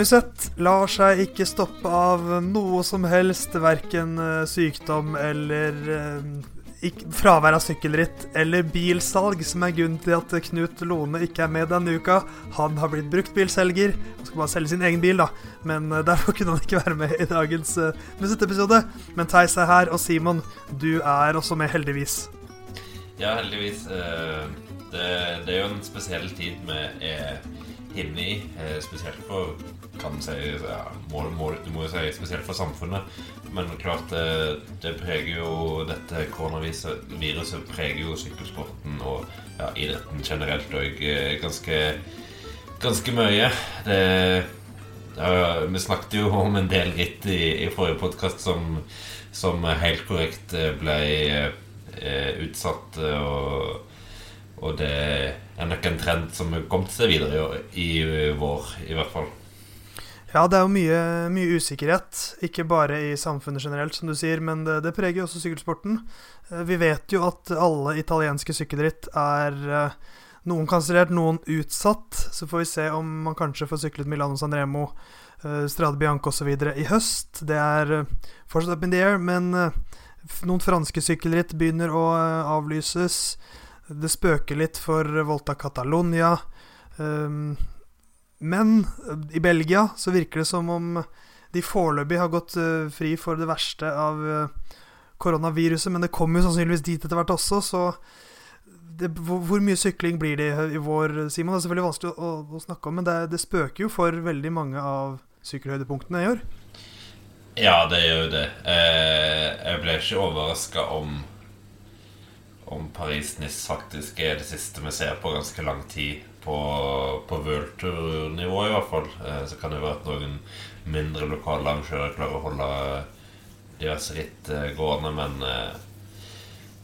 Musett lar seg ikke stoppe av noe som helst, verken eh, sykdom eller ikke, fravær av sykkelritt eller bilsalg, som er grunnen til at Knut Lone ikke er med denne uka. Han har blitt bruktbilselger. Han skal bare selge sin egen bil, da. Men eh, derfor kunne han ikke være med i dagens uh, Musett-episode. Men Theis er her, og Simon, du er også med, heldigvis. Ja, heldigvis. Uh, Det, det er jo en spesiell tid vi er inne i. uh, Spesielt for kan si, ja, må, må, Du må jo si spesielt for samfunnet. Men klart det, det preger jo dette koronaviruset preger jo sykkelsporten og ja, idretten generelt og eh, ganske, ganske mye. Det, det, vi snakket jo om en del ritt i, i forrige podkast som, som helt korrekt eh, ble eh, utsatt. eh, Og, og det er nok en trend som har kommet seg videre i vår, i hvert fall. Ja, det er jo mye, mye usikkerhet, ikke bare i samfunnet generelt, som du sier, men det, det preger jo også sykkelsporten. Eh, Vi vet jo at alle italienske sykkelritt er eh, noen kansellert, noen utsatt. Så får vi se om man kanskje får syklet Milano San Remo, eh, Strade Bianco osv. i høst. Det er fortsatt up in the air, men noen franske sykkelritt begynner å avlyses. Det spøker litt for Volta Catalonia. Um, men eh, i Belgia så virker det som om de foreløpig har gått eh, fri for det verste av eh, koronaviruset. Men det kommer jo sannsynligvis dit etter hvert også, så det, hvor, mye sykling blir det i, vår, Simon? Det er selvfølgelig vanskelig å, å, snakke om, men det, det spøker jo for veldig mange av sykkelhøydepunktene i år. Ja, det gjør jo det. Jeg ble ikke overraska om om Paris-Nice faktisk er det siste vi ser på ganske lang tid. På, på World Tour-nivå, i hvert fall. Eh, så kan det være at noen mindre lokale arrangører klarer å holde diverse ritt eh, gående, men eh,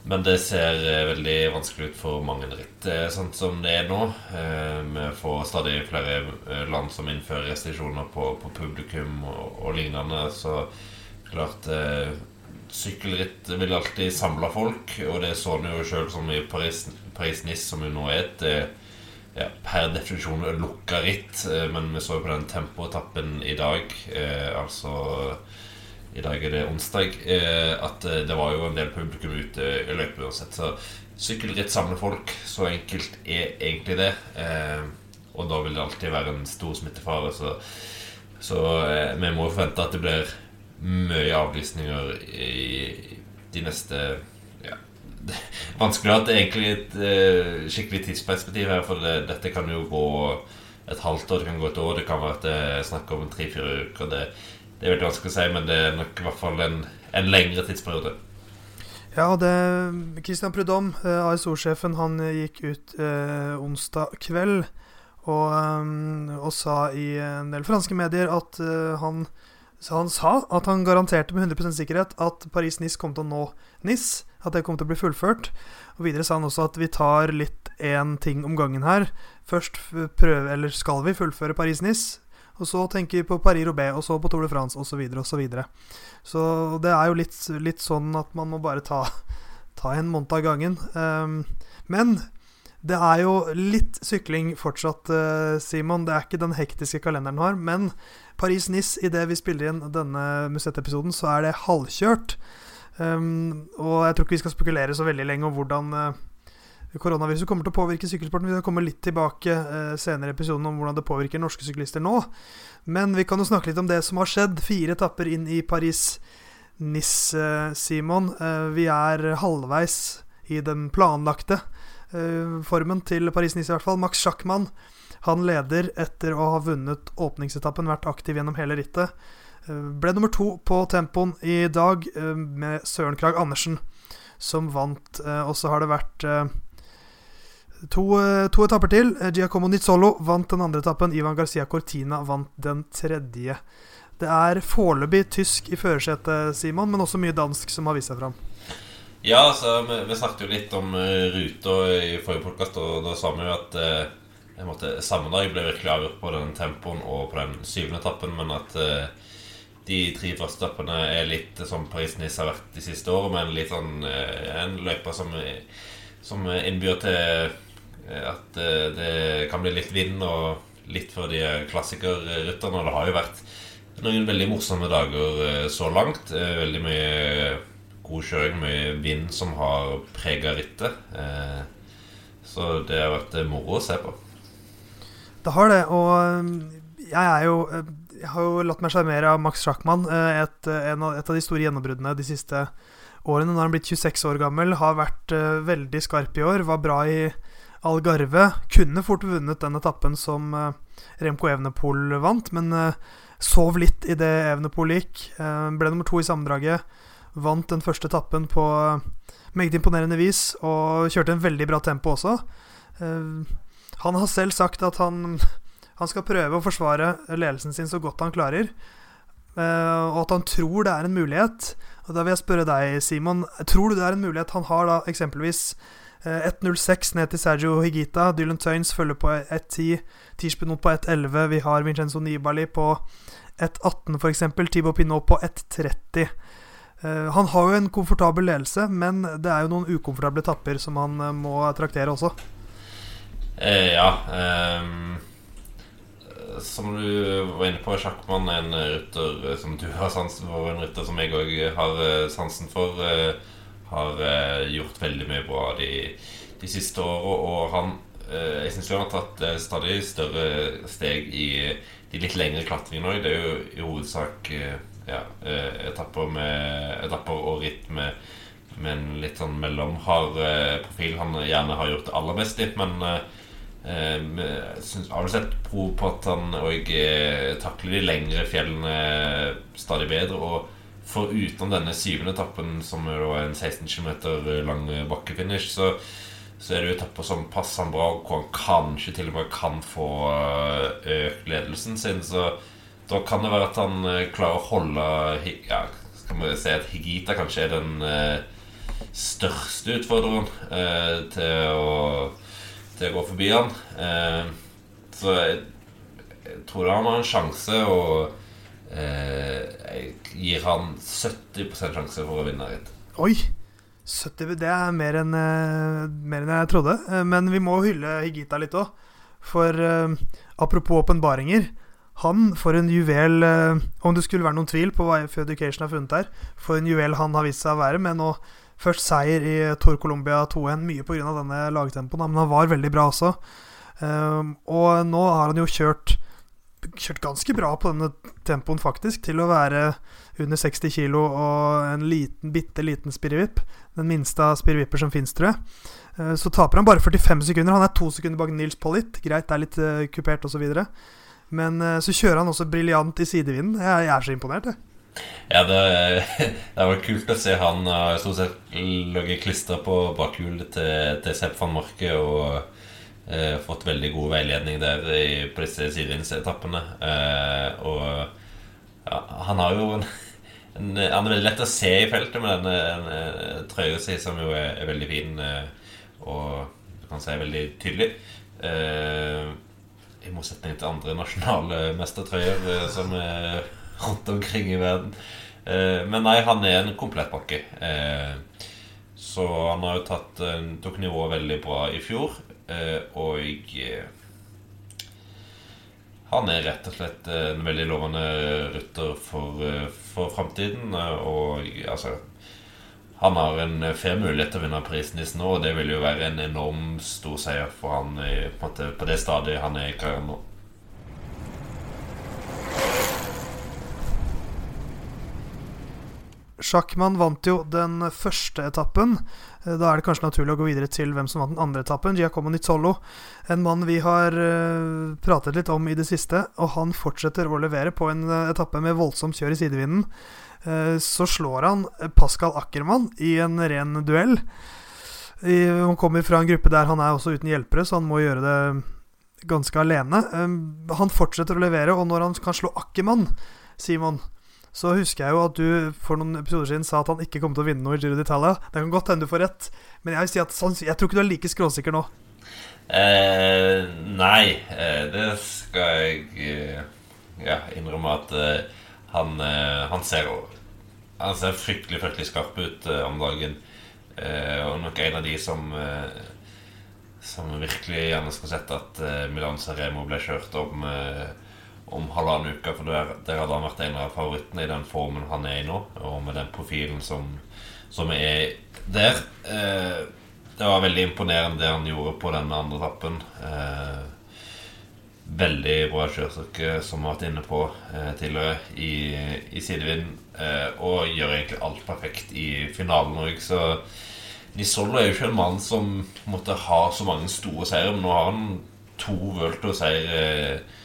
men det ser eh, veldig vanskelig ut for mange ritt, eh, sånn som det er nå. Eh, Vi får stadig flere eh, land som innfører restriksjoner på, på publikum og, og lignende. Så klart eh, Sykkelritt vil alltid samle folk, og det så en jo sjøl som i Paris-Nice, Paris som jo nå er et eh, ja, per definisjon lukka ritt. eh, Men vi så jo på den tempoetappen i dag, eh, altså i dag er det onsdag, eh, at eh, det var jo en del publikum ute i løypa uansett. Så sykkelritt samler folk. Så enkelt er egentlig det. Eh, og da vil det alltid være en stor smittefare. Så, så eh, vi må forvente at det blir mye avlysninger i de neste Vanskelig å ha et egentlig et eh, skikkelig tidsperspektiv her, for det, dette kan jo gå et halvt år, det kan gå et år, det kan være at det er snakk om tre-fire uker. Det, det er veldig vanskelig å si, men det er nok i hvert fall en, en lengre tidsperiode. Ja, det Christian Prudhomme, eh, ASO-sjefen, han gikk ut eh, onsdag kveld og, eh, og sa i en del franske medier at eh, han så han sa at han garanterte med 100% sikkerhet at Paris-Nice kom til å nå Nice, At det kom til å bli fullført. Og Videre sa han også at vi tar litt én ting om gangen her. Først prøve, eller skal vi fullføre Paris-Nice. Og så tenker vi på Paris-Roubais, og så på Tour de France osv. Så, videre. så det er jo litt, litt sånn at man må bare ta, ta en måned av gangen. Um, men det er jo litt sykling fortsatt, eh, Simon. Det er ikke den hektiske kalenderen har. Men Paris-Nice, idet vi spiller inn denne Musett-episoden, så er det halvkjørt. Um, og jeg tror ikke vi skal spekulere så veldig lenge om hvordan eh, koronaviruset kommer til å påvirke sykkelsporten. Vi skal komme litt tilbake eh, senere i episoden om hvordan det påvirker norske syklister nå. Men vi kan jo snakke litt om det som har skjedd. Fire etapper inn i Paris-Nice, eh, Simon. Eh, vi er halvveis i den planlagte formen til Paris-Nice, i hvert fall. Max Schackmann han leder etter å ha vunnet åpningsetappen, vært aktiv gjennom hele rittet. Eh, Ble nummer to på tempoen i dag eh, med Søren Krag Andersen, som vant. Eh, Og så har det vært eh, to, eh, to etapper til. Eh, Giacomo Nizzolo vant den andre etappen. Ivan Garcia Cortina vant den tredje. Det er foreløpig tysk i førersetet, Simon, men også mye dansk som har vist seg fram. Ja, altså, vi, vi snakket jo litt om uh, ruta i forrige podkast, og da sa vi jo at uh, samme dag ble virkelig avgjort på den tempoen og på den syvende etappen, men at uh, de tre første etappene er litt som Paris-Nice har vært de siste årene, men litt sånn uh, en løype som, som innbyr til at det kan bli litt vind og litt for de klassikerrytterne. Og det har jo vært noen veldig morsomme dager så langt. Veldig mye god kjøring, mye vind som har prega rittet. Så det har vært moro å se på. Det har det, og jeg er jo jeg har jo latt meg sjarmere av Max Schackmann. Et, et, av de store gjennombruddene de siste årene. Når han blitt 26 år gammel, har vært veldig skarp i år. Var bra i Algarve. Kunne fort vunnet den etappen som Remco Evenepool vant, men sov litt i det Evenepool gikk. ble nummer to i sammendraget. Vant den første etappen på meget imponerende vis og kjørte en veldig bra tempo også. han har selv sagt at han, han skal prøve å forsvare ledelsen sin så godt han klarer. og at han tror det er en mulighet. Og Da vil jeg spørre deg, Simon. Tror du det er en mulighet han har da eksempelvis 1.06 eh, ned til Sergio Higita. Dylan Tøynes følger på 1.10. Tirsbenot på 1.11. Vi har Vincenzo Nibali på 1.18 f.eks. Thibaut Pinot på 1.30. Uh, han har jo en komfortabel ledelse, men det er jo noen ukomfortable tapper som han uh, må traktere også. Eh, ja. Um som du var inne på, Sjakkmann er en rytter som du har sansen for, en rytter som jeg òg har eh, sansen for. Eh, har eh, gjort veldig mye bra de, de siste åra, og han Jeg syns han har tatt stadig større steg i de litt lengre klatringene òg. Det er jo i hovedsak ja, etapper, med, etapper og ritt med, med en litt sånn mellomhard profil han gjerne har gjort det aller best i. Men Eh, synes, har du sett prov på at han òg eh, takler de lengre fjellene stadig bedre. Og foruten denne syvende etappen, som er en 16 km lang bakkefinish, så, så er det jo etapper som passer han bra, og hvor han kanskje til og med kan få eh, økt ledelsen sin. Så da kan det være at han klarer å holde ja, Skal vi si at Higita kanskje er den største utfordreren til å til å gå forbi han. Eh, så jeg, jeg, tror han har en sjanse, og eh, jeg gir han 70% sjanse for å vinne Rett. Oi! 70, det er mer enn, uh, mer enn jeg trodde. Men vi må hylle Higita litt òg. For apropos åpenbaringer. Han, for en juvel Om det skulle være noen tvil på hva YF Education har funnet her, for en juvel han har vist seg å være, med nå Først seier i Tor Colombia 2-1, mye pga. denne lagtempoen, men han var veldig bra også. Um, og nå har han jo kjørt Kjørt ganske bra på denne tempoen, faktisk, til å være under 60 kg og en liten, bitte liten spirrevipp. Den minste av spirrevipper som fins, tror jeg. Uh, så taper han bare 45 sekunder. Han er to sekunder bak Nils Pollitt. Greit, det er litt uh, kupert osv. Men uh, så kjører han også briljant i sidevinden. Jeg, jeg er så imponert, jeg. Ja, det, det var kult å se han har stort sett ligget klistra på bakhjulet til, til Sepp van Marke og uh, fått veldig god veiledning der i, på disse sidevindsetappene. Uh, og ja, han har jo en, en, Han er veldig lett å se i feltet med denne trøya si, som jo er, er veldig fin og du kan si veldig tydelig. I motsetning til andre nasjonale mestertrøyer som er rundt omkring i verden. Eh, men nei, han er en komplett pakke. Eh, så han har jo tatt, eh, tok nivået veldig bra i fjor. og han er rett og slett en veldig lovende rytter for, for framtiden. Og altså Han har en fair mulighet til å vinne prisen i nå, og det vil jo være en enorm stor seier for han på, måte, på det stadiet han er i karrieren nå. Sjakkmann vant jo den første etappen. Eh, da er det kanskje naturlig å gå videre til hvem som vant den andre etappen. Giacomo Nizzolo. En mann vi har uh, pratet litt om i det siste. Og han fortsetter å levere på en uh, etappe med voldsomt kjør i sidevinden. Så slår han Pascal Ackermann i en ren duell. Han kommer fra en gruppe der han er også uten hjelpere, så han må gjøre det ganske alene. han fortsetter å levere, og når han kan slå Ackermann, Simon så husker jeg jo at du for noen episoder siden sa at han ikke kom til å vinne noe i Giro d'Italia. Det kan godt hende du får rett, men jeg, vil si at, jeg tror ikke du er like skråsikker nå. Eh, nei, eh, det skal jeg eh, ja, innrømme at eh, han, han, ser Han ser fryktelig, fryktelig skarp ut om dagen. og nok en av de som som virkelig gjerne skulle sett at Milan Saremo ble kjørt om, om halvannen uke. For der, hadde han vært en av favorittene i den formen han er i nå, og med den profilen som, som er der. Eh, det var veldig imponerende det han gjorde på den andre tappen. veldig bra kjørestykke, som vi har vært inne på tidligere, i, i sidevind. og gjør egentlig alt perfekt i finalen òg, så Nisolo er jo ikke en mann som måtte ha så mange store seire, men nå har han to World-seire eh,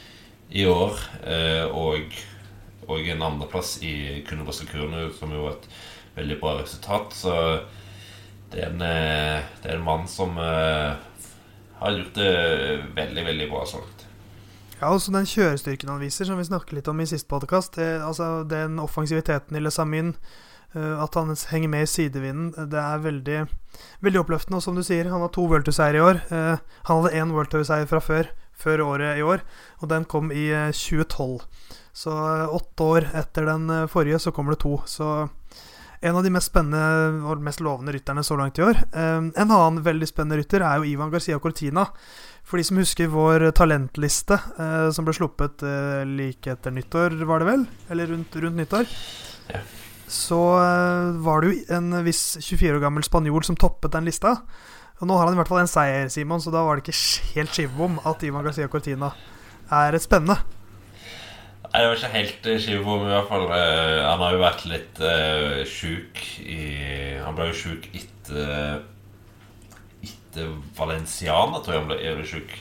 i år. Eh, og, og en andreplass i Kunobasakurnu, som jo er et veldig bra resultat. Så det er en, eh, det er en mann som har gjort det veldig, veldig bra så langt. Ja, også den kjørestyrken han viser, som vi snakket litt om i siste podkast. Altså, den offensiviteten i Lesamin Eh, at han henger med i sidevinden, det er veldig, veldig oppløftende. Og som du sier, han har to World Tour-seier i år. Eh, han hadde én World Tour-seier fra før, før året i år, og den kom i 2012. Eh, så åtte år etter den forrige, så kommer det to. Så en av de mest spennende og mest lovende rytterne så langt i år. En annen veldig spennende rytter er jo Ivan Garcia Cortina. For de som husker vår talentliste, som ble sluppet like etter nyttår, var det vel? Eller rundt, rundt nyttår? Ja så var det jo en viss 24 år gammel spanjol som toppet den lista. Nå har han i hvert fall en seier, Simon, så da var det ikke helt skivebom at Ivan Garcia Cortina er et spennende. Nei, det var ikke helt uh, skivebom, i hvert fall. Uh, han har jo vært litt uh, sjuk i Han ble jo sjuk etter Etter Valenciana, tror jeg han ble, sjuk.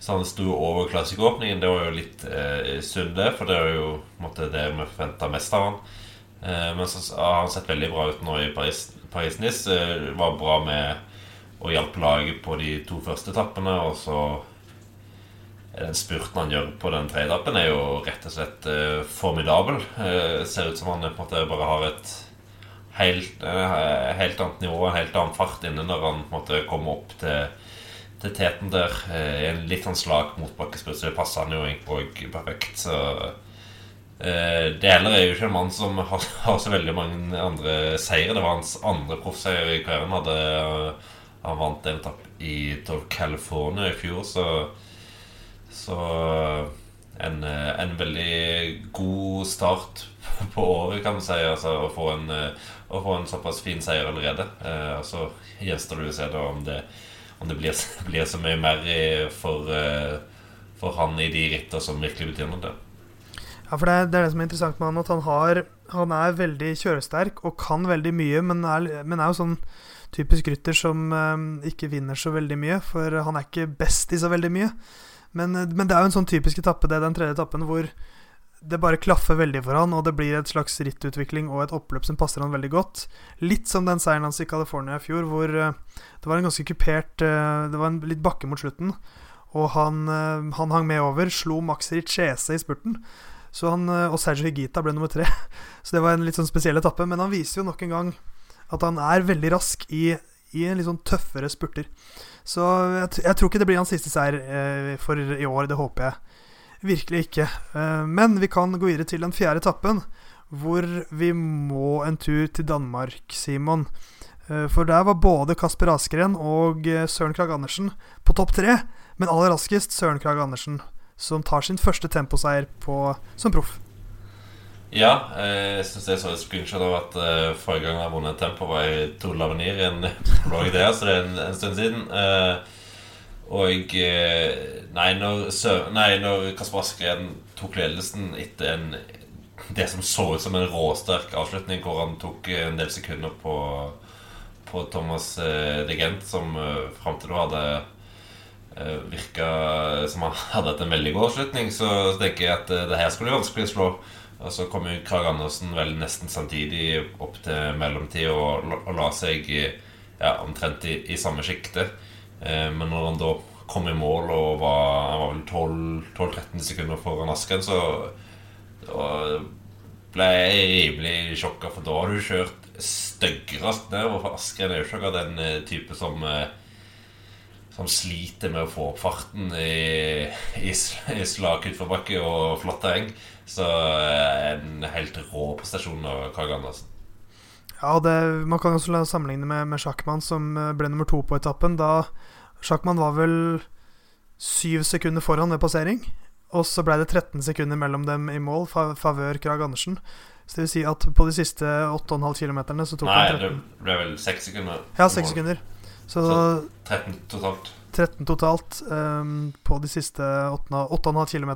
Så han sto over klassikåpningen. Det var jo litt uh, synd, det, for det er jo måtte, det vi forventa mest av han. Eh, men så har han sett veldig bra ut nå i Paris-Nice. Paris eh, var bra med å hjelpe laget på de to første etappene. Og så den spurten han gjør på den tredje etappen, er jo rett og slett eh, formidabel. Eh, ser ut som han på en måte bare har et helt, eh, helt annet nivå, en helt annen fart inne når han på en måte kommer opp til, til teten der. I en litt sånn slak motbakkespurt, så det passer han jo egentlig perfekt. Så Eh, det heller er jo ikke en mann som har, har, så veldig mange andre seire. Det var hans andre proffseier i karrieren. Hadde, eh, han vant en etappe i Tour California i fjor, så, så en, eh, en, veldig god start på året, kan man si. Altså, å, få en, å få en såpass fin seier allerede. Eh, så gjenstår det å se om det, om det blir, blir, så mye mer for, for han i de ritter som virkelig betyr noe. Ja, for det det er, det som er interessant med han, at han, har, han er veldig kjøresterk og kan veldig mye, men er, men er jo sånn typisk rytter som um, ikke vinner så veldig mye, for han er ikke best i så veldig mye. Men, men, det er jo en sånn typisk etappe, det den tredje etappen, hvor det bare klaffer veldig for han, og det blir et slags rittutvikling og et oppløp som passer han veldig godt. Litt som den seieren hans i California i fjor, hvor uh, det var en ganske kupert uh, Det var en litt bakke mot slutten, og han, han hang med over, slo Max Richese i spurten. Han, eh, og Sergio Higita ble nummer tre. Så det var en litt sånn spesiell etappe. Men han viser jo nok en gang at han er veldig rask i, i en litt sånn tøffere spurter. Så jeg, jeg, tror ikke det blir hans siste seier eh, for i år. Det håper jeg virkelig ikke. Eh, men vi kan gå videre til den fjerde etappen, hvor vi må en tur til Danmark, Simon. Eh, for der var både Kasper Askeren og eh, Søren Krag Andersen på topp tre. Men aller raskest Søren Krag Andersen som tar sin første temposeier på, som proff. Ja, eh, jeg syns jeg så et screenshot av at uh, forrige gang jeg vunnet tempo, var i Tour Lavenir i en blogg der, så det er en, en stund siden. Uh, og nei, når, nei, når Kasper Askeren tok ledelsen etter en, det som så ut som en råsterk avslutning, hvor han tok en del sekunder på, på Thomas uh, Degent, som uh, fram til da hadde Eh, virka som han hadde hatt en veldig god avslutning, så tenker jeg at eh, det her skulle jo vanskelig slå. Og så kom jo Krag Andersen vel nesten samtidig opp til mellomtid og, og la seg ja, omtrent i, i samme sjikte. Eh, men når han da kom i mål og var, var vel 12-13 sekunder foran Asken, så ble jeg rimelig sjokka, for da har du kjørt styggest ned. for Asken er jo ikke akkurat den type som eh, som sliter med å få opp farten i, i, i slak utforbakke og flatt terreng. Så eh, en helt rå prestasjon av Kage Andersen. Ja, det, man kan også sammenligne med, med Sjakkmann, som eh, ble nummer to på etappen. Da Sjakkmann var vel syv sekunder foran ved passering. Og så ble det 13 sekunder mellom dem i mål, favør Krag Andersen. Så det vil si at på de siste 8,5 km så tok Nei, han 13 det ble vel 6 sekunder. Ja, 6 sekunder. Så, Så 13 totalt. 13 totalt um, på de siste 8,5 km.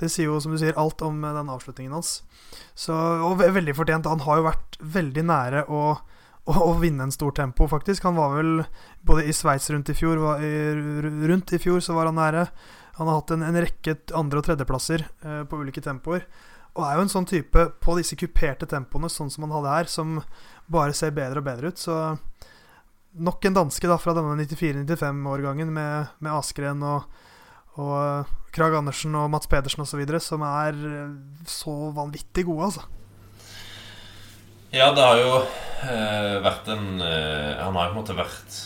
Det sier jo, som du sier, alt om den avslutningen hans. Så, og ve- veldig fortjent. Han har jo vært veldig nære å, å, å vinne en stor tempo, faktisk. Han var vel både i Sveits rundt i fjor var, i, Rundt i fjor så var han nære. Han har hatt en, en rekke andre- og tredjeplasser eh, på ulike tempoer. Og er jo en sånn type på disse kuperte tempoene, sånn som han hadde her, som bare ser bedre og bedre ut. Så nok en danske da fra denne 94-95-årgangen med, med Askren og, og eh, Krag Andersen og Mats Pedersen osv., som er eh, så vanvittig gode, altså. Ja, det har jo eh, vært en eh, Han har jo på en måte vært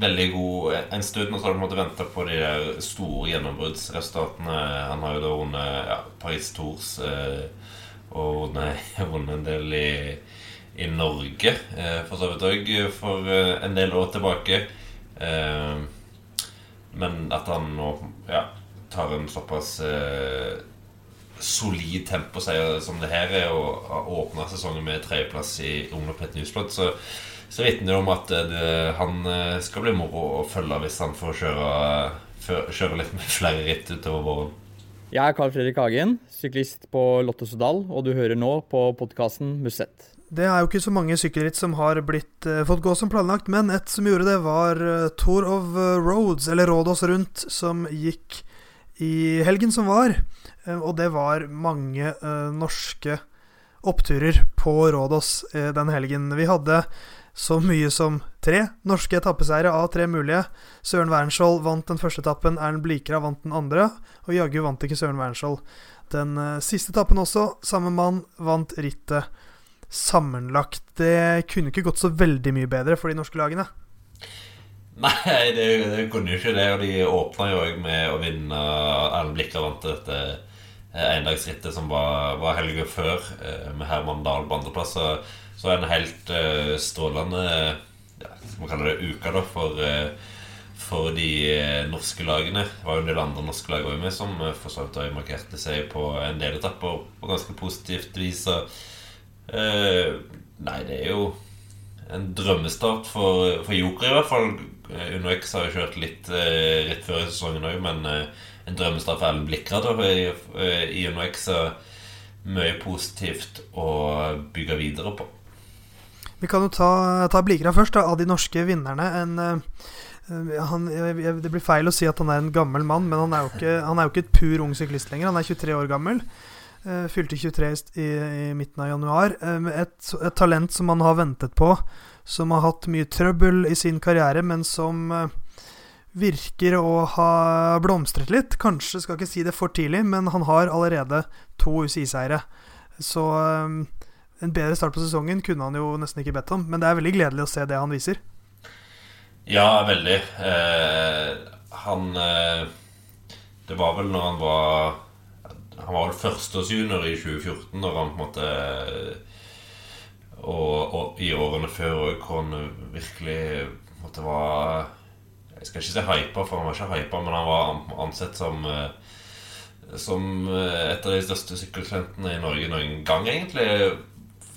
veldig god en stund, og så har du måttet venta på de der store gjennombruddsresultatene. Han har jo da vunnet ja, Paris Tours eh, og vunnet en del i, i Norge, eh, for så vidt òg, for eh, en del år tilbake. Eh, men at han nå ja, tar en såpass eh, solid temposeier som det her er, og har åpna sesongen med tredjeplass i Ungdoppet Newsblad, så, så vitner det om at eh, det, han eh, skal bli moro å følge hvis han får kjøre, kjøre litt med flere ritt utover våren. Jeg er Carl Fredrik Hagen, syklist på Lotto Sodal, og du hører nå på podkasten Musett. Det er jo ikke så mange sykkelritt som har blitt eh, fått gå som planlagt, men et som gjorde det, var eh, Tour of eh, Roads, eller Rådås Rundt, som gikk i helgen som var. Eh, og det var mange eh, norske oppturer på Rådås eh, den helgen. Vi hadde så mye som tre norske etappeseiere av tre mulige. Søren Wernskjold vant den første etappen, Erlend Blikra vant den andre, og jaggu vant ikke Søren Wernskjold den siste etappen også. Samme mann vant rittet sammenlagt. Det kunne ikke gått så veldig mye bedre for de norske lagene. Nei, det, det kunne jo ikke det. Og de åpna jo òg med å vinne Erlend Blikka vant dette eh, endagsrittet som var, var helga før, eh, med Herman Dahl på andreplass. Så, så en helt uh, strålende ja, Skal man kalle det uke da for, uh, for de eh, norske lagene. Det var jo en del andre norske lag også med som eh, for så vidt markerte seg på en del etapper på ganske positivt vis. Eh, nei, det er jo en drømmestart for, for Joker, i hvert fall. UnoX X har jo kjørt litt eh, rett før i sesongen òg, men eh, en drømmestart for Ellen Blikra i, eh, i Uno X. Så mye positivt å bygge videre på. Vi kan jo ta, ta Blikra først, da, av de norske vinnerne. En, uh, han, jeg- det blir feil å si at han er en gammel mann, men han er jo ikke, er jo ikke et pur ung syklist lenger. Han er 23 år gammel. Eh, fylte 23 i, i, midten av januar. Med et, et talent som man har ventet på, som har hatt mye trøbbel i sin karriere, men som eh, virker å ha blomstret litt. Kanskje skal ikke si det for tidlig, men han har allerede to UCI-seire. Så eh, en bedre start på sesongen kunne han jo nesten ikke bedt om. Men det er veldig gledelig å se det han viser. Ja, veldig. Eh, han eh, Det var vel når han var Han var vel førsteårsjunior i 2014, når han på en måte Og, og i årene før òg, hvor han virkelig måtte være Jeg skal ikke si hypa, for han var ikke hypa, men han var ansett som eh, som eh, et av de største sykkeltalentene i Norge noen gang, egentlig.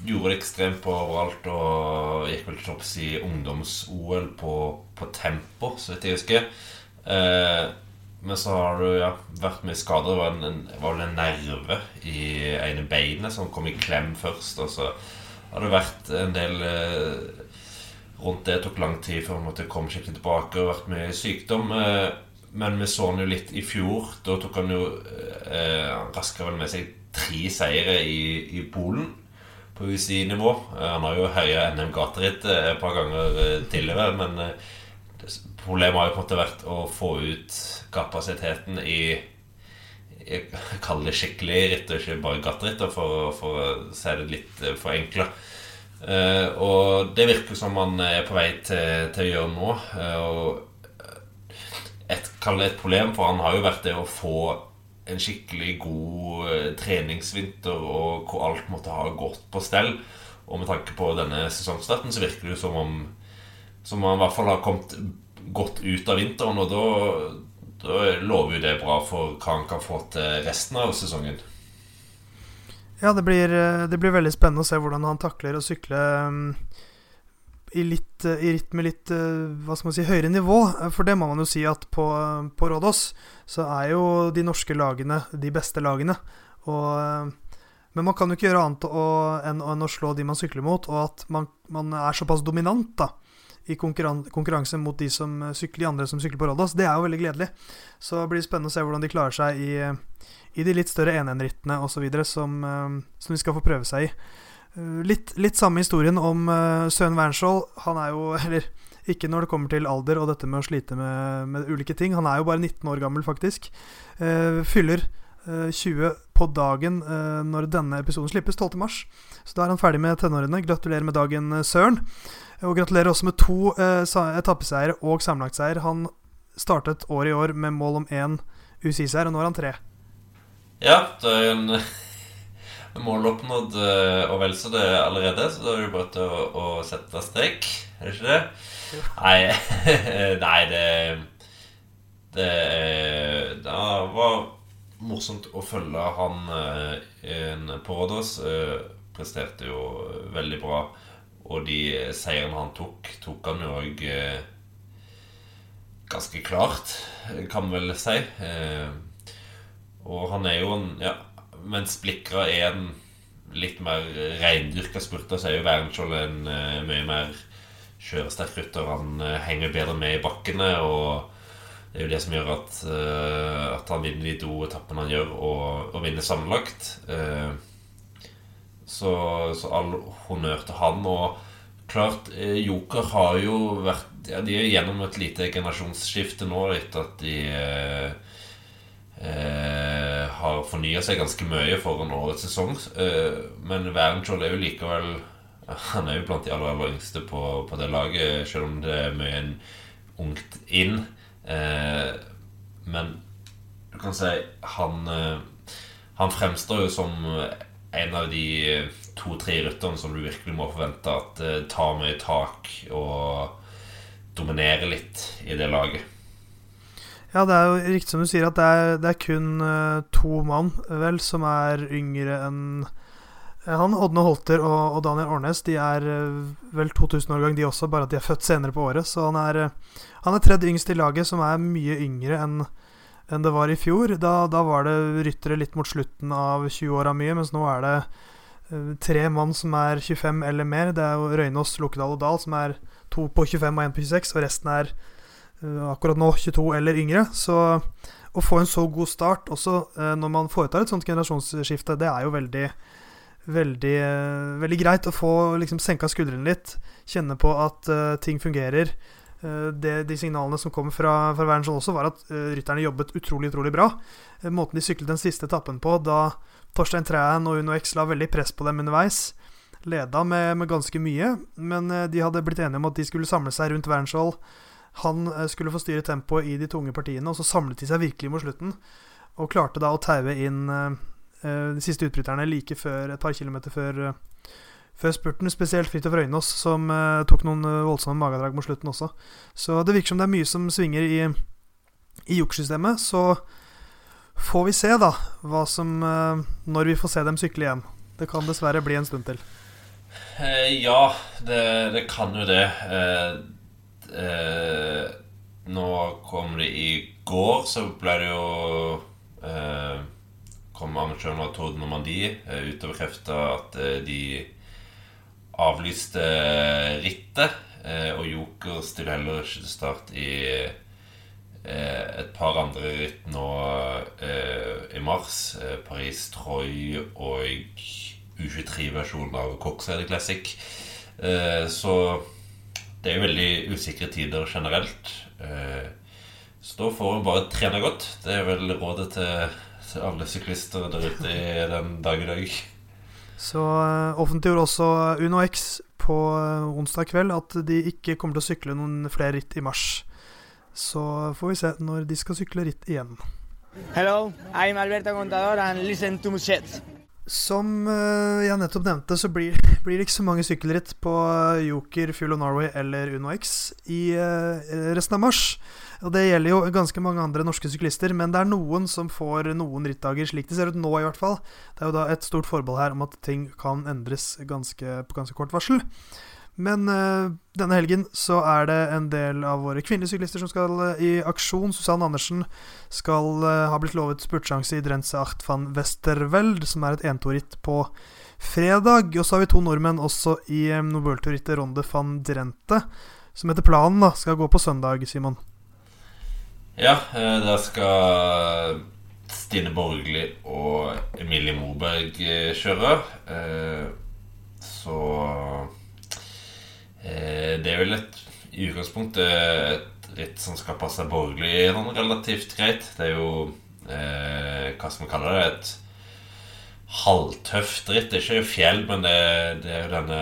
Gjorde det ekstremt på overalt og gikk vel til topps i ungdoms-OL på, på tempo, så vidt jeg husker. Eh, men så har du ja, vært mye skader. Det var, en, en, var vel en nerve i ene beinet som kom i klem først. Og så har det vært en del eh, rundt det. tok lang tid før han kom skikkelig tilbake. Og vært mye sykdom. Eh, men vi så han jo litt i fjor. Da tok han jo eh, Han raska vel med seg tre seire i, i Polen på UCI-nivå. Eh, Han har jo herja NM gateritt eh, et par ganger eh, tidligere, men eh, problemet har jo på en måte vært å få ut kapasiteten i jeg kaller det skikkelig ritt, og ikke bare gatteritt, for, for å si det litt eh, forenkla. Uh, og det virker som man er på vei til, til å gjøre nå. Uh, og et, kall det et problem, for han har jo vært det å få en skikkelig god eh, treningsvinter, og hvor alt måtte ha gått på stell. Og med tanke på denne sesongstarten så virker det jo som om som han i hvert fall har kommet godt ut av vinteren, og da, da lover jo det bra for hva han kan få til resten av sesongen. Ja, det blir, det blir veldig spennende å se hvordan han takler å sykle um, i, litt, i ritt med litt hva skal man si, høyere nivå. For det må man jo si at på, på Rådås så er jo de norske lagene de beste lagene. Og men man kan jo ikke gjøre annet å, enn, enn, å slå de man sykler mot, og at man, man er såpass dominant da, i konkurran konkurranse mot de, som sykler, de andre som sykler på Rådås. Det er jo veldig gledelig. Så det blir spennende å se hvordan de klarer seg i, i de litt større 1-1-rittene osv. Som, som de skal få prøve seg i. Litt, litt samme historien om Søren Wernskjold. Han er jo Eller ikke når det kommer til alder og dette med å slite med, med ulike ting. Han er jo bare 19 år gammel, faktisk. Fyller 20 eh, på dagen eh, når denne episoden slippes, 12.3. Så da er han ferdig med tenårene. Gratulerer med dagen, eh, Søren. Og gratulerer også med to etappeseiere og sammenlagtseier. Han startet året i år med mål om én UCI-seier, og nå er han tre. Ja, det er en mål oppnådd og vel så det allerede, så da er det bare til å, å sette strek, er det ikke det? Nei, nei, det Det, det var morsomt å følge han eh, på Rådås. Eh, presterte jo veldig bra. Og de seirene han tok, tok han jo òg eh, ganske klart, kan man vel si. Eh, og han er jo en ja, Mens Blikra er en litt mer reindyrka spurter, så er jo Wernskjold en uh, mye mer kjøresterk rytter. Han uh, henger bedre med i bakkene. og det er jo det som gjør at, uh, at han vinner de to etappene han gjør, og, og vinner sammenlagt. Uh, så, så, all honnør til han. Og klart, uh, Joker har jo vært ja, De er gjennom et lite generasjonsskifte nå etter at de har fornya seg ganske mye foran årets sesong. men Wernskjold er jo likevel Han er jo blant de aller, aller yngste på, på det laget, selv om det er mye ungt inn. Eh, men du kan si han eh, Han fremstår jo som en av de to-tre rytterne som du virkelig må forvente at eh, tar mye tak og dominerer litt i det laget. Ja, det er jo riktig som du sier, at det er, det er kun uh, to mann vel som er yngre enn han, Odne Holter og, og, Daniel Årnes de er vel 2000-årgang, de også, bare at de er født senere på året. Så han er, han er tredje yngst i laget, som er mye yngre enn enn det var i fjor. Da, da var det ryttere litt mot slutten av 20-åra mye, mens nå er det uh, tre mann som er 25 eller mer. Det er jo Røynås, Lukkedal og Dahl som er to på 25 og én på 26, og resten er akkurat nå 22 eller yngre. Så å få en så god start også når man foretar et sånt generasjonsskifte, det er jo veldig veldig, veldig greit å få liksom senka skuldrene litt. Kjenne på at uh, ting fungerer. Uh, det, de signalene som kom fra, fra Wernskjold også, var at uh, rytterne jobbet utrolig utrolig bra. måten de syklet den siste etappen på, da Torstein Træen og Uno X la veldig press på dem underveis, leda med, med ganske mye, men de hadde blitt enige om at de skulle samle seg rundt Wernskjold. Han skulle få styre tempoet i de tunge partiene, og så samlet de seg virkelig mot slutten. Og klarte da å taue inn Eh, de siste utbryterne like før, et par kilometer før, eh, før spurten. Spesielt Fridtjof Røynås, som uh, tok noen voldsomme magedrag mot slutten også. Så det virker som det er mye som svinger i, i jokksystemet. Så får vi se, da, hva som uh, Når vi får se dem sykle igjen. Det kan dessverre bli en stund til. Eh, ja, det, det, kan jo det. nå kom det i går, så ble det jo kom arrangøren av Tord Normandie eh, ut og bekrefta at eh, de avlyste eh, rittet. Og Joker stiller heller ikke til start i et par andre ritt nå i mars. Paris Troy og U23-versjonen av Coxhead Classic. Så det er jo veldig usikre tider generelt. Så da får en bare trene godt. Det er vel rådet til alle syklister der ute i den dag i dag. Så uh, offentliggjorde også Uno X på uh, onsdag kveld at de ikke kommer til å sykle noen flere ritt i mars. Så får vi se når de skal sykle ritt igjen. Hello, I'm Alberto Contador and listen to Mushet. Som eh, jeg nettopp nevnte, så blir, blir, det ikke så mange sykkelritt på eh, Joker, Fuel of Norway eller Uno X i resten av mars. Og Det gjelder jo ganske mange andre norske syklister, men det er noen som får noen rittdager, slik det ser ut nå i hvert fall. Det er jo da et stort forbehold her om at ting kan endres ganske, på ganske kort varsel. Men øh, denne helgen så er det en del av våre kvinnelige syklister som skal øh, i aksjon. Susanne Andersen skal øh, ha blitt lovet spurtsjanse i Drense Acht van Westerweld, som er et entoritt på fredag. Og så har vi to nordmenn også i Nobeltorittet Ronde van Drente, som etter planen da skal gå på søndag, Simon. Ja, der skal Stine Borgli og Emilie Moberg kjøre. Så Eh, det er vel et i utgangspunktet et ritt som skal passe Borgli sånn relativt greit. Det er jo eh, hva skal vi kalle det? Et halvtøft ritt. Det er ikke fjell, men det, det er jo denne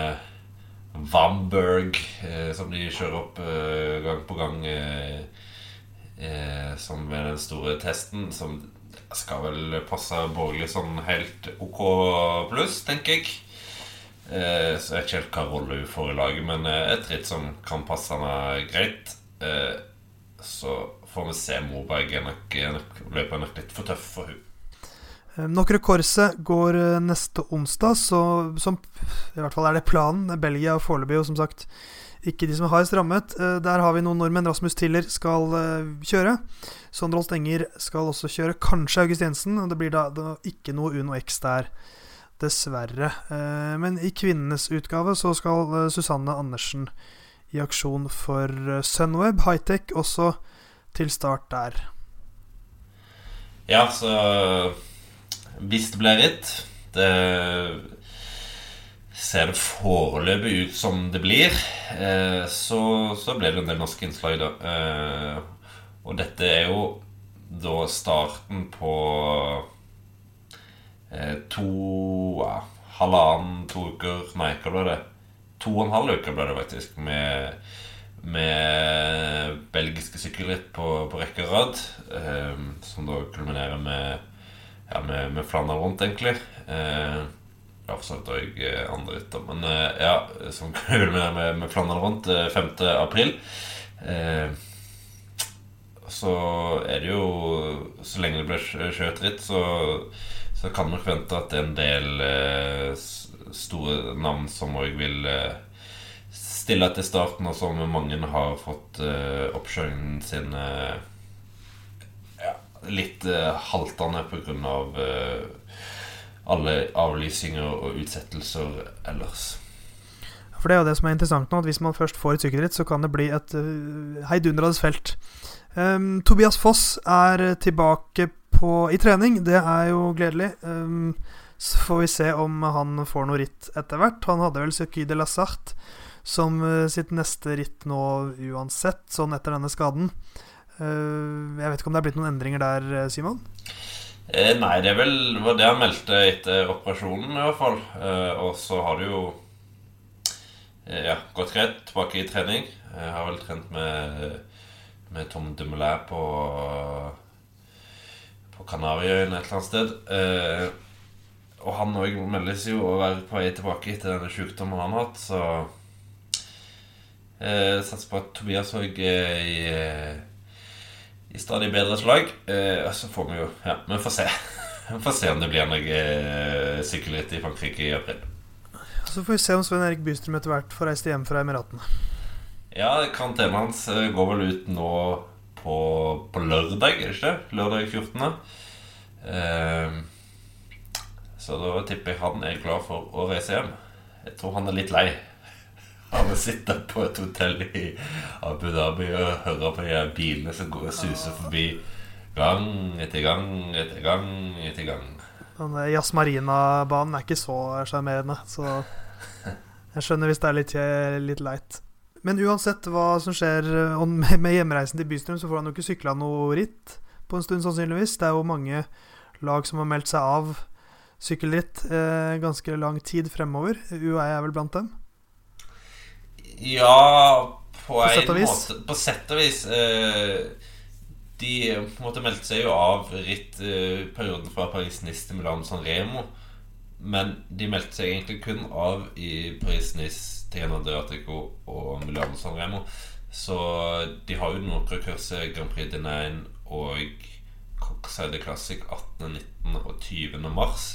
Wamberg eh, som de kjører opp eh, gang på gang. Eh, eh, som ved den store testen. Som skal vel passe borgerlig sånn helt OK pluss, tenker jeg. Eh, så jeg vet ikke helt hva rolle hun får i laget, men eh, et ritt som kan passe henne greit. Eh, så får vi se. Moberg er nok, løpet er nok litt for tøff for hun. Nokre Korse går neste onsdag, så som i hvert fall er det planen. Belgia foreløpig, og som sagt ikke de som er hardest rammet. Der har vi noen nordmenn. Rasmus Tiller skal kjøre. Sondre Stenger skal også kjøre. Kanskje August Jensen. Det blir da, ikke noe Uno X der. Dessverre. Eh, men i kvinnenes utgave så skal eh, Susanne Andersen i aksjon for eh, Sunweb Hightech også til start der. Ja, så hvis det blir ritt Det ser det foreløpig ut som det blir. Så, så ble det en del norske innslag, da. Og dette er jo da starten på Eh, to ja, Halvannen, to uker Nei, hva ble det? To og en halv uke ble det faktisk med, med belgiske sykkelritt på, på rekke og rad. Eh, som da kulminerer med, ja, med, med Flandern rundt, egentlig. Eh, ja, for så vidt òg eh, andre ritt, men eh, ja, som kul med, med Flandern rundt 5. Eh, april. så er det jo Så lenge det blir kjørt ritt, så så kan vi forvente at det er en del eh, store navn som òg vil eh, stille til starten, og som mange har fått eh, oppkjøringen sin eh, ja, litt eh, haltende pga. Eh, alle avlysinger og utsettelser ellers. For det er jo det som er interessant nå, at hvis man først får et sykkelritt, så kan det bli et uh, heidundrende felt. Um, Tobias Foss er tilbake på, i trening. Det er jo gledelig. Um, så får vi se om han får noe ritt etter hvert. Han hadde vel Circuit de la Sarte som uh, sitt neste ritt nå uansett, sånn etter denne skaden. Uh, jeg vet ikke om det er blitt noen endringer der, eh, Simon? Eh, nei, det er vel det han meldte etter operasjonen, i hvert fall. Eh, og så har det jo eh, ja, gått greit tilbake i trening. Jeg har vel trent med, med Tom Dumoulin på på Kanariøyene et eller annet sted. Og han òg meldes jo å være på vei tilbake etter denne sykdommen han har hatt, så eh, Satser på at Tobias òg er i, i stadig bedre slag. Eh, så får vi jo Ja, vi får se. Vi får se om det blir noe eh, sykkelritt i Frankrike i april. Så får vi se om Sven Erik Bystrøm etter hvert får reist hjem fra Emiratene. Ja, karantenen hans eh, går vel ut nå på, på lørdag, er det ikke? Lørdag 14. Eh, så da tipper jeg han er glad for å reise hjem. Jeg tror han er litt lei av sitter på et hotell i Abu Dhabi og hører på de bilene som går og suser forbi gang etter gang etter gang etter gang. Den Jazz Marina-banen er ikke så sjarmerende, så jeg skjønner hvis det er litt, litt leit. Men uansett hva som skjer eh, med hjemreisen til Bystrøm, så får han jo ikke sykla noe ritt på en stund, sannsynligvis. Det er jo mange lag som har meldt seg av sykkelritt eh, ganske lang tid fremover. UAE er vel blant dem? Ja, på, på en måte På sett og vis. Eh, de på en måte meldte seg jo av ritt eh, perioden fra Paris-Nice til Milan San Remo. men de meldte seg egentlig kun av i Paris-Nice, Tirana Adriatico og Milano San Remo. Så de har jo noen Prekurser Grand Prix de Nain og Coxide Classic 18., 19. og 20. mars.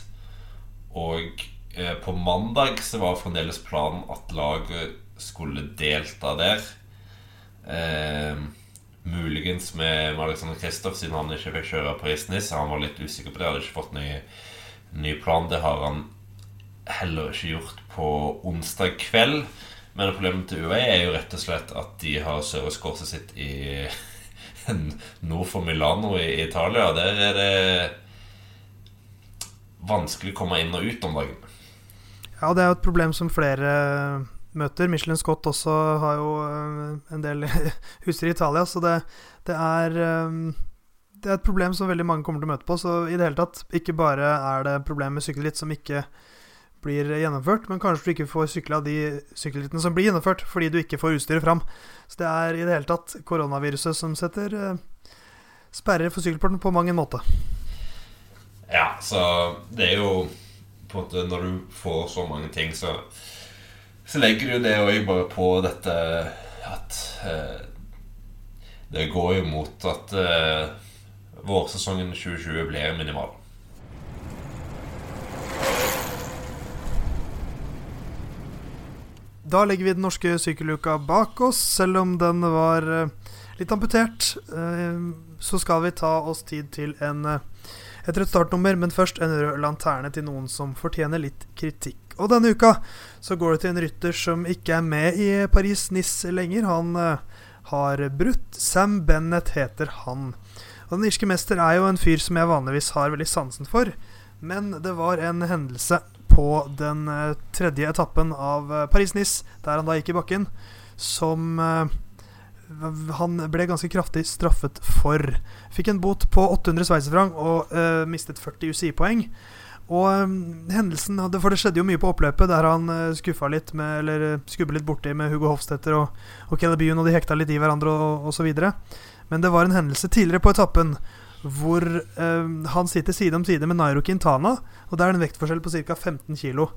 Og eh, på mandag så var fremdeles planen at laget skulle delta der. Eh, muligens med Alexander Kristoff, siden han ikke fikk kjøre Paris-Nice. Han var litt usikker på det, hadde ikke fått ny, ny plan. Det har han heller ikke gjort på onsdag kveld. Men problemet til UAE er jo rett og slett at de har servicekorset sitt i nord for Milano i Italia. Der er det vanskelig å komme inn og ut om dagen. Ja, det er jo et problem som flere møter. Michelin Scott også har jo eh, en del huser i Italia, så det, det, er eh, det er et problem som veldig mange kommer til å møte på. Så i det hele tatt, ikke bare er det problem med sykkelritt som ikke blir gjennomført, men kanskje du ikke får sykla de sykkelrittene som blir gjennomført, fordi du ikke får utstyret fram. Så det er i det hele tatt koronaviruset som setter eh, sperrer for sykkelporten på mange måter. Ja, så det er jo på en måte Når du får så mange ting, så så legger du det òg bare på dette at eh, Det går jo mot at eh, vårsesongen 2020 blir minimal. Da legger vi den norske sykkeluka bak oss, selv om den var eh, litt amputert. Eh, så skal vi ta oss tid til en, eh, et rødt startnummer, men først en rød lanterne til noen som fortjener litt kritikk. Og denne uka så går det til en rytter som ikke er med i Paris-Nice lenger. Han uh, har brutt. Sam Bennett heter han. Og Den irske mester er jo en fyr som jeg vanligvis har veldig sansen for. Men det var en hendelse på den uh, tredje etappen av uh, Paris-Nice, der han da gikk i bakken, som han ble ganske kraftig straffet for. Fikk en bot på 800 sveitserfranc og mistet 40 UCI-poeng. Og um, hendelsen For det skjedde jo mye på oppløpet, der han uh, skuffa litt med Eller uh, skubba litt borti med Hugo Hofstetter og, og Caleb og de hekta litt i hverandre og osv. Men det var en hendelse tidligere på etappen hvor uh, han sitter side om side med Nairo Quintana, og det er en vektforskjell på ca. 15 kg.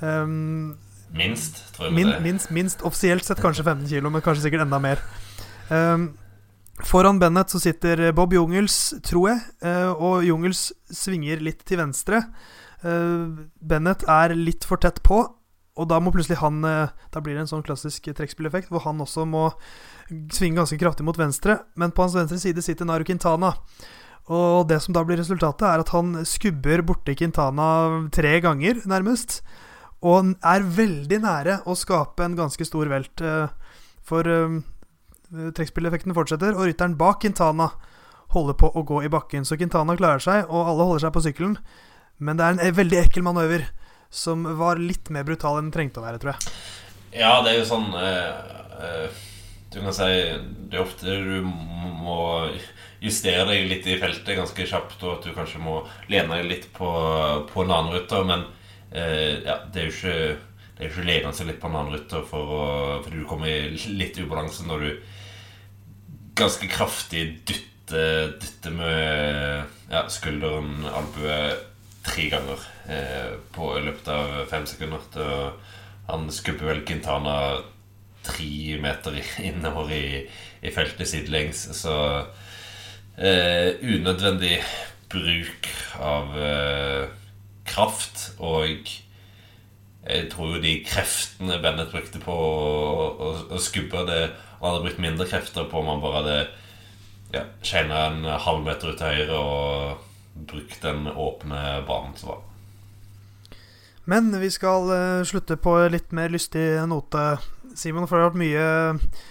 Um, minst, tror jeg. Min, minst, minst, offisielt sett kanskje 15 kg, men kanskje sikkert enda mer. Um, Foran Bennett så sitter Bob Jungels, tror jeg, uh, og Jungels svinger litt til venstre. Uh, Bennett er litt for tett på, og da må plutselig han uh, Da blir det en sånn klassisk trekkspilleffekt hvor han også må svinge ganske kraftig mot venstre, men på hans venstre side sitter Naru Quintana. Og det som da blir resultatet, er at han skubber borti Quintana tre ganger, nærmest. Og er veldig nære å skape en ganske stor velt. For Eh, trekkspilleffekten fortsetter, og rytteren bak Quintana holder på å gå i bakken. Så Quintana klarer seg, og alle holder seg på sykkelen. Men det er en e- veldig ekkel manøver som var litt mer brutal enn den trengte å være, tror jeg. Ja, det er jo sånn eh, eh, Du kan si Det er ofte du må justere deg litt i feltet ganske kjapt, og at du kanskje må lene deg litt på, på en annen rytter. Men eh, ja, det er jo ikke det er jo ikke lene seg litt på en annen rytter for å, fordi du kommer i litt ubalanse når du ganske kraftig dytte, dytte med ja, skulderen, albue, tre ganger eh, på løpet av fem sekunder. Og han skubber vel Quintana tre meter innover i, i feltet sidelengs, så eh, unødvendig bruk av eh, kraft og jeg tror jo de kreftene Bennett brukte på å, å, å skubbe det Han hadde brukt mindre krefter på om han bare hadde ja, shina en halv meter ut til høyre og brukt den åpne banen som var. Men vi skal uh, slutte på litt mer lystig note, Simon. For det har vært mye,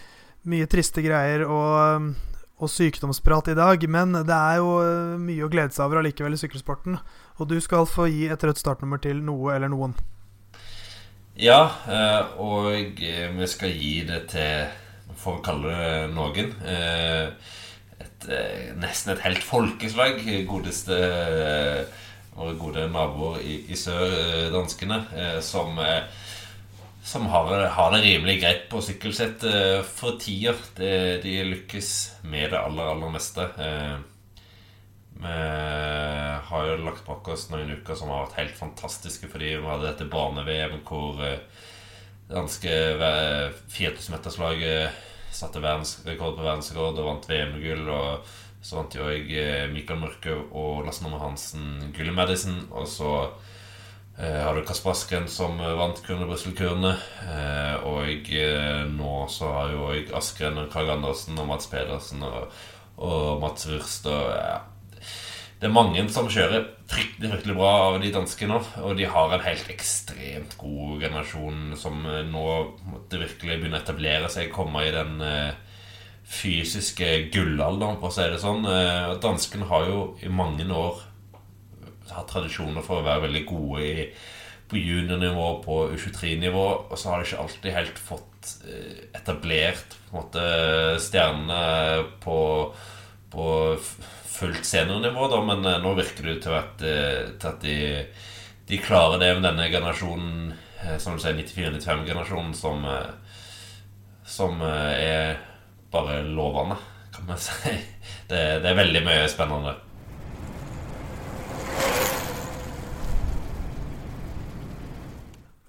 mye triste greier og, og, sykdomsprat i dag. Men det er jo uh, mye å glede seg over allikevel i sykkelsporten. Og du skal få gi et rødt startnummer til noe eller noen. Ja, eh, og eh, vi skal gi det til For å kalle det noen. Eh, et, nesten et helt folkeslag. Godeste våre gode naboer i, i sør, danskene, som, som har, har, det rimelig greit på sykkelsett for. De, de lykkes med det aller, aller meste. Vi har jo lagt bak oss noen uker som har vært helt fantastiske fordi vi hadde dette barne-VM hvor det danske 4000-meterslaget satte verdensrekord på verdensrekord og vant VM-gull. Og så vant jo jeg Mikael Mørkøv og Lasse Nummer Hansen gull i Madison. Og så eh, har du Kasper Asken som vant kurene Brussel-kurene. Eh, og eh, nå så har jo jeg Askren og Krag Andersen og Mats Pedersen og, og Mats Wurst og ja, det er mange som kjører fryktelig, fryktelig bra av de danske nå. Og de har en helt ekstremt god generasjon som nå måtte virkelig begynne å etablere seg, komme i den eh, fysiske gullalderen, for å si det sånn. Eh, danskene har jo i mange år hatt tradisjoner for å være veldig gode i, på juniornivå, på U23-nivå, og så har de ikke alltid helt fått eh, etablert på en måte stjernene på, på fullt seniornivå, da, men eh, nå virker det til at, eh, til at de, de, klarer det med denne generasjonen, eh, som du sier, 94-95-generasjonen, som, som er bare lovende, kan man si. Det, det er veldig mye spennende.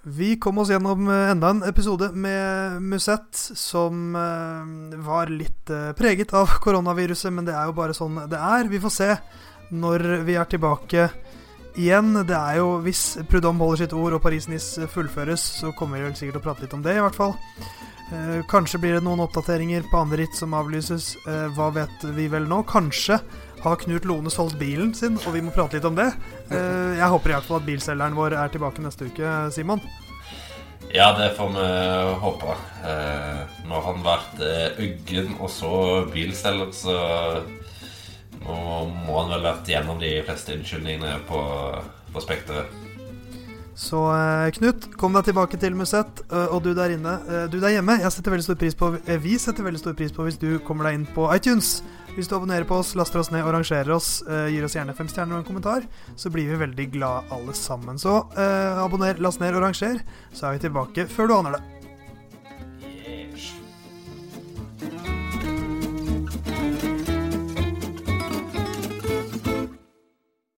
Vi kom oss gjennom eh, enda en episode med Musett som uh, var litt uh, preget av koronaviruset, men det er jo bare sånn det er. Vi får se når vi er tilbake igjen. Det er jo Hvis Prudhomme holder sitt ord og Paris-Nice fullføres, så kommer vi vel sikkert til å prate litt om det, i hvert fall. Kanskje blir det noen oppdateringer på andre ritt som avlyses. hva vet vi vel nå? Kanskje har Knut Lone solgt bilen sin, og vi må prate litt om det. Eh, jeg håper i hvert fall at bilselgeren vår er tilbake neste uke, Simon. Ja, det får vi håpe. Eh, nå har han vært eh, uggen og så bilselger, så nå må han vel vært gjennom de fleste unnskyldningene på, på Spekteret. Så Knut, kom deg tilbake til Musett. og du der inne, du der hjemme, jeg setter veldig stor pris på Vi setter veldig stor pris på hvis du kommer deg inn på iTunes. Hvis du abonnerer på oss, laster oss ned og rangerer oss, uh, gir oss gjerne fem stjerner og en kommentar, så blir vi veldig glad alle sammen. Så uh, abonner, last ned og ranger, så er vi tilbake før du aner det.